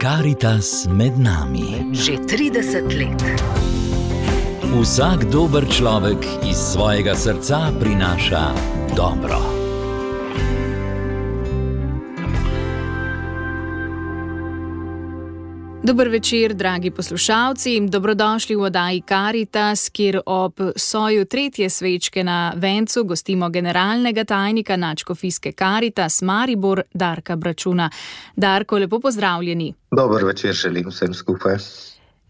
Karitas med nami. Že 30 let. Vsak dober človek iz svojega srca prinaša dobro. Dober večer, dragi poslušalci. Dobrodošli v oddaji Karitas, kjer ob soju tretje svečke na vencu gostimo generalnega tajnika Načkofijske Karitas Maribor Darka Bračuna. Darko, lepo pozdravljeni. Dober večer, želim vsem skupaj.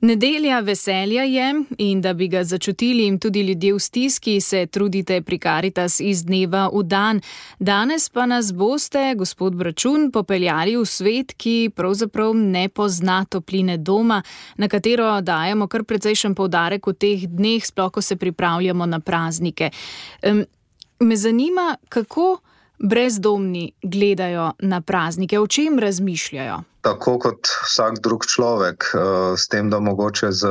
Nedelja veselja je in da bi ga začutili in tudi ljudje v stiski, se trudite pri Karitas iz dneva v dan. Danes pa nas boste, gospod Bračun, popeljali v svet, ki pravzaprav ne pozna topline doma, na katero dajemo kar precejšen povdarek v teh dneh, sploh ko se pripravljamo na praznike. Me zanima, kako brezdomni gledajo na praznike, o čem razmišljajo. Tako kot vsak drug človek, eh, s tem, da mogoče z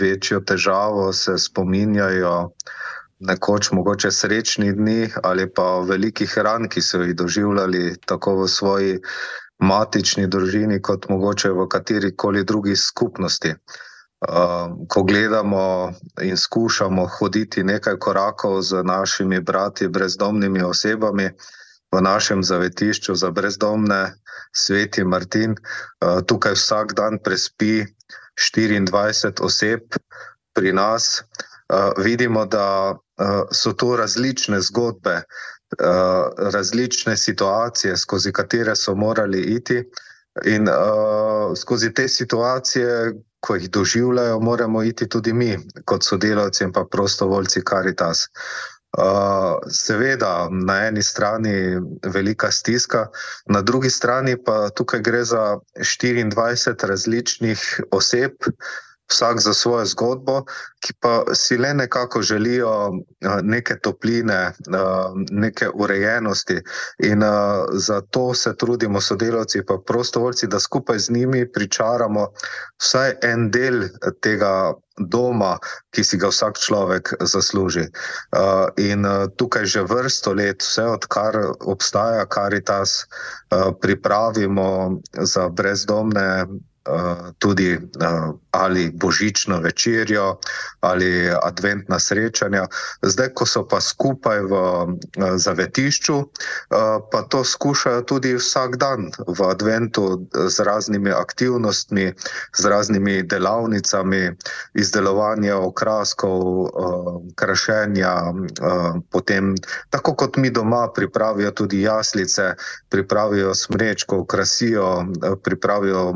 večjo težavo se spominjajo nekoč mogoče srečni dni ali pa velikih ran, ki so jih doživljali tako v svoji matični družini, kot mogoče v kateri koli drugi skupnosti. Uh, ko gledamo in skušamo hoditi nekaj korakov z našimi brati, brezdomnimi osebami v našem zavetišču za brezdomne, sveti Martin, uh, tukaj vsak dan prespi 24 oseb pri nas, uh, vidimo, da uh, so to različne zgodbe, uh, različne situacije, skozi katere so morali iti. In uh, skozi te situacije, ko jih doživljajo, moramo iti tudi mi, kot sodelavci in pa prostovoljci Karitas. Uh, seveda, na eni strani velika stiska, na drugi strani pa tukaj gre za 24 različnih oseb, vsak za svojo zgodbo, ki pa si le nekako želijo neke topline, neke urejenosti. In zato se trudimo, sodelavci, pa prostovoljci, da skupaj z njimi pričaramo vsaj en del tega. Doma, ki si ga vsak človek zasluži. In tukaj že vrsto let, vse odkar obstaja Karitas, pripravimo za brezdomne tudi ali božično večerjo ali adventna srečanja. Zdaj, ko so pa skupaj v zavetišču, pa to skušajo tudi vsak dan v adventu z raznimi aktivnostmi, z raznimi delavnicami, izdelovanja okraskov, krašenja, potem tako kot mi doma pripravijo tudi jaslice, pripravijo smrečko, krasijo, pripravijo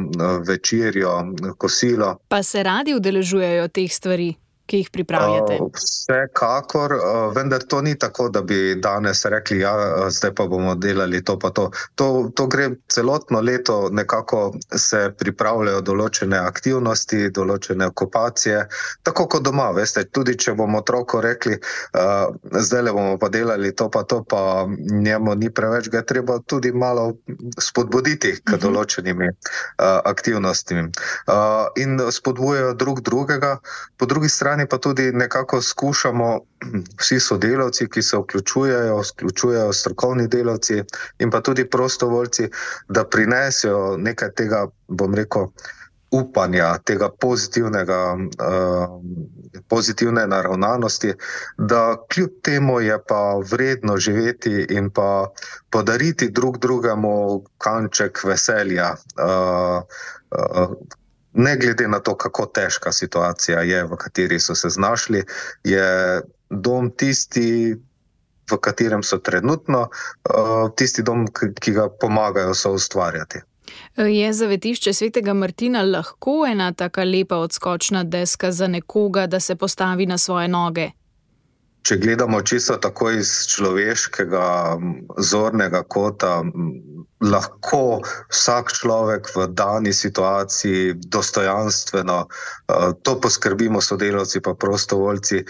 večerjo, kosilo. Pa se radi udeležujejo teh stvari? Ki jih pripravljate? Vsekakor, vendar to ni tako, da bi danes rekli, da ja, zdaj pa bomo delali to. To. To, to gre celotno leto, nekako se pripravljajo določene aktivnosti, določene okupacije, tako kot doma. Veste, tudi če bomo otroku rekli, zdaj le bomo pa delali to, pa to, pa njemu ni preveč, ga je treba tudi malo spodbuditi k mhm. določenimi aktivnostmi. In spodbujajo drug drugega, po drugi strani strani pa tudi nekako skušamo vsi sodelavci, ki se vključujejo, vključujejo strokovni delavci in pa tudi prostovoljci, da prinesejo nekaj tega, bom rekel, upanja, tega pozitivnega, uh, pozitivne naravnanosti, da kljub temu je pa vredno živeti in pa podariti drug drugemu kanček veselja. Uh, uh, ne glede na to, kako težka situacija je, v kateri so se znašli, je dom tisti, v katerem so trenutno, eh, tisti dom, ki ga pomagajo so ustvarjati. Je zavetišče svetega Martina lahko ena tako lepa odskočna deska za nekoga, da se postavi na svoje noge? Če gledamo čisto tako iz človeškega zornega kota, lahko vsak človek v dani situaciji dostojanstveno, to poskrbimo sodelavci, pa prostovoljci,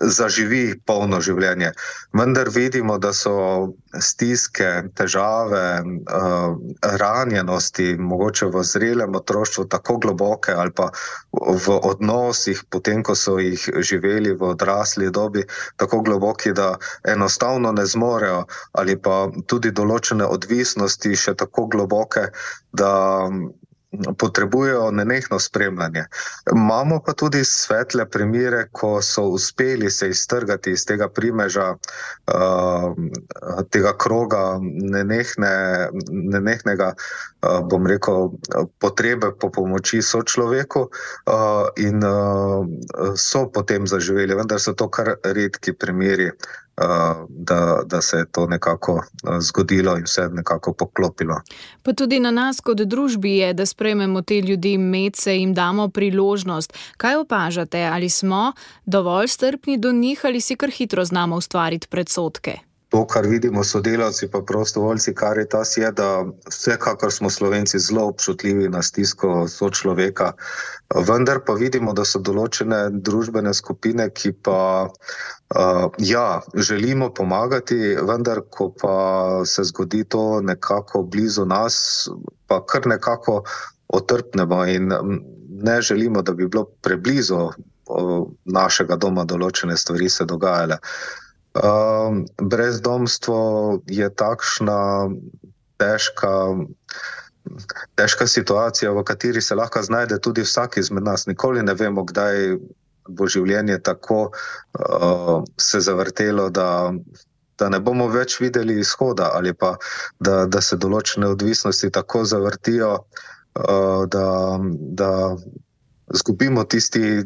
zaživi polno življenje. Vendar vidimo, da so stiske, težave, ranjenosti, mogoče v zrelem otroštvu, tako globoke ali pa v odnosih, potem ko so jih živeli v odrasli dobi, tako globoki, da enostavno ne zmorejo, ali pa tudi določene odvisnosti še tako globoke, da potrebujejo nenehno spremljanje. Imamo pa tudi svetle primere, ko so uspeli se iztrgati iz tega primeža, uh, tega kroga nenehne, nenehnega, uh, bom rekel, potrebe po pomoči sočloveku uh, in so potem zaživeli, vendar so to kar redki primeri da, da se je to nekako zgodilo in vse nekako poklopilo. Pa tudi na nas, kot družbi, je, da sprejmemo te ljudi, medse in damo priložnost. Kaj opažate, ali smo dovolj strpni do njih, ali si kar hitro znamo ustvariti predsotke? To, kar vidimo, sodelavci, pa prostovoljci, kar je tas, je, da vsekakor smo slovenci zelo občutljivi na stisko sočloveka, vendar pa vidimo, da so določene družbene skupine, ki pa uh, ja, želimo pomagati, vendar ko pa se zgodi to nekako blizu nas, pa kar nekako otrpnemo in ne želimo, da bi bilo preblizu uh, našega doma določene stvari se dogajale. Um, brezdomstvo je takšna težka, težka situacija, v kateri se lahko znajde tudi vsak izmed nas. Nikoli ne vemo, kdaj bo življenje tako uh, se zavrtelo, da, da ne bomo več videli izhoda, ali pa da, da se določene odvisnosti tako zavrtijo, uh, da, da Zgubimo tisti,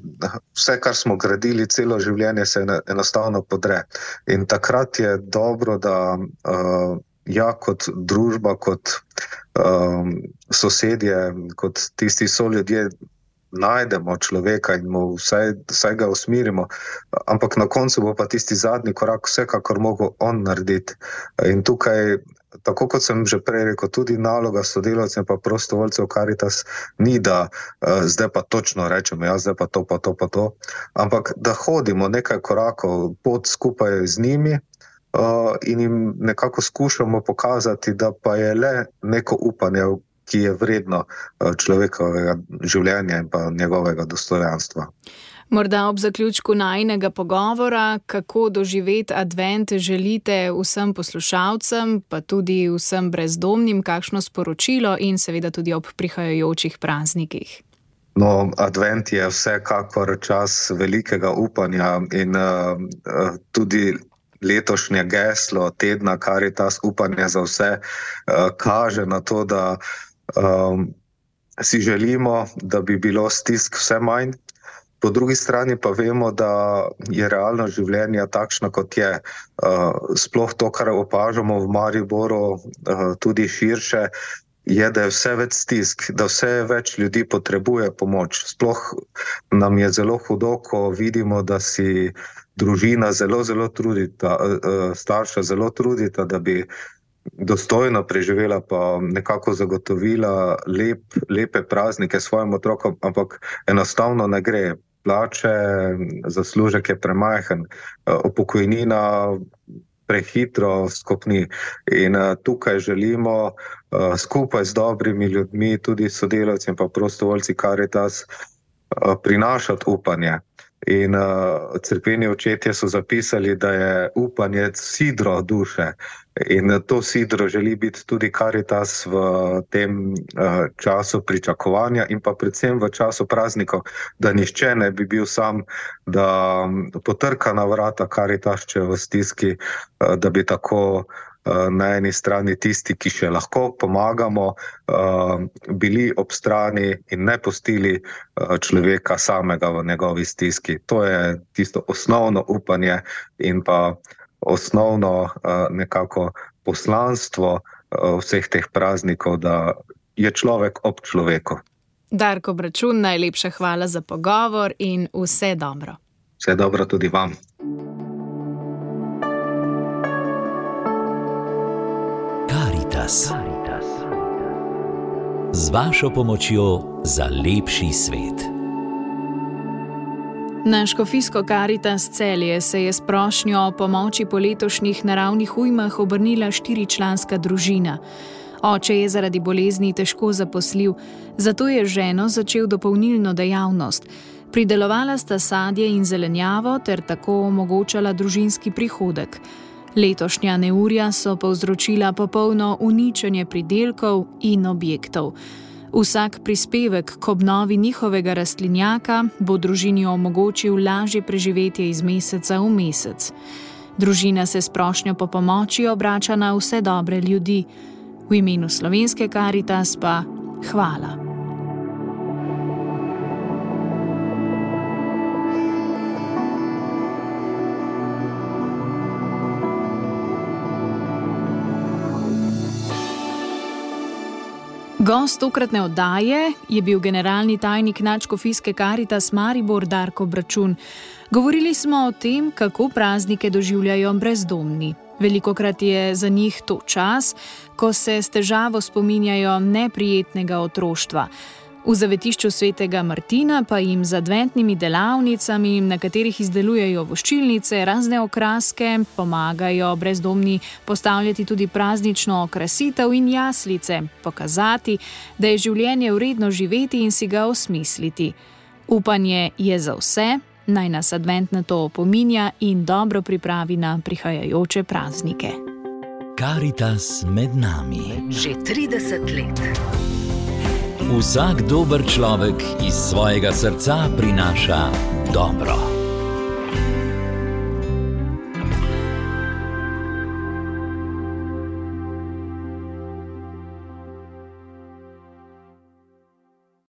vse, kar smo gradili, celo življenje se enostavno podre. In takrat je dobro, da uh, ja, kot družba, kot um, sosedje, kot tisti so ljudje, najdemo človeka in mu vsaj, vsaj ga usmirimo. Ampak na koncu bo pa tisti zadnji korak, vsekakor mogel on narediti. In tukaj tako kot sem že prej rekel, tudi naloga sodelavcev in prostovoljcev Karitas ni, da uh, zdaj pa točno rečemo, ja, zdaj pa to, pa to, pa to, ampak da hodimo nekaj korakov pot skupaj z njimi uh, in jim nekako skušamo pokazati, da pa je le neko upanje, ki je vredno uh, človekovega življenja in pa njegovega dostojanstva. Morda ob zaključku najnega pogovora, kako doživeti advent, želite vsem poslušalcem, pa tudi vsem brezdomnim, kakšno sporočilo in seveda tudi ob prihajajočih praznikih. No, advent je vsekakor čas velikega upanja in uh, tudi. Letošnje geslo tedna, kar je ta upanje za vse, uh, kaže na to, da um, si želimo, da bi bilo stisk vse manj, Po drugi strani pa vemo, da je realno življenje takšno, kot je. Uh, sploh to, kar opažamo v Mariboru, uh, tudi širše, je, da je vse več stisk, da vse več ljudi potrebuje pomoč. Sploh nam je zelo hudo, ko vidimo, da si družina zelo, zelo trudita, uh, starša zelo trudita, da bi. Dostojno preživela, pa nekako zagotovila lep, lepe praznike svojim otrokom, ampak enostavno ne gre plače, zaslužek je premajhen, pokojnina prehitro skupni. In tukaj želimo skupaj z dobrimi ljudmi, tudi sodelavci in pa prostovoljci Karitas, prinašati upanje. In uh, crkveni očetje so zapisali, da je upanje sidro duše. In to sidro želi biti tudi karitas v tem uh, času pričakovanja, in pa predvsem v času praznikov, da nišče ne bi bil sam, da um, potrka na vrata karitas, če v stiski, uh, da bi tako. Eh, na eni strani tisti, ki še lahko pomagamo, eh, bili ob strani in ne pustili eh, človeka samega v njegovi stiski. To je tisto osnovno upanje in pa osnovno nekako poslanstvo vseh teh praznikov, da je človek ob človeku. Darko Bračun, najlepša hvala za pogovor in vse dobro. Vse dobro tudi vam. Karitas. Z vašo pomočjo za lepši svet. Naš kofisko Karitas celje se je s prošnjo o pomoči po letošnjih naravnih ujmah obrnila štiričlanska družina. Oče je zaradi bolezni težko zaposljiv, zato je ženo začel dopolnilno dejavnost. Pridelovala sta sadje in zelenjavo ter tako omogočala družinski prihodek. Letošnja neurja so povzročila popolno uničenje pridelkov in objektov. Vsak prispevek k obnovi njihovega rastlinjaka bo družini omogočil lažje preživetje iz meseca v mesec. Družina se s prošnjo po pomoči obrača na vse dobre ljudi, v imenu slovenske karitas pa hvala. Gost tokratne oddaje je bil generalni tajnik Načkofijske karitas Maribor Darko Bračun. Govorili smo o tem, kako praznike doživljajo brezdomni. Veliko krat je za njih to čas, ko se s težavo spominjajo neprijetnega otroštva. V zavetišču svetega Martina pa jim z adventnimi delavnicami, na katerih izdelujejo voščilnice, razne okraske, pomagajo brezdomni postavljati tudi praznično okrasitev in jaslice, pokazati, da je življenje vredno živeti in si ga osmisliti. Upanje je za vse, naj nas advent na to opominja in dobro pripravi na prihajajoče praznike. Karitas med nami. Že 30 let. Vsak dober človek iz svojega srca prinaša dobro.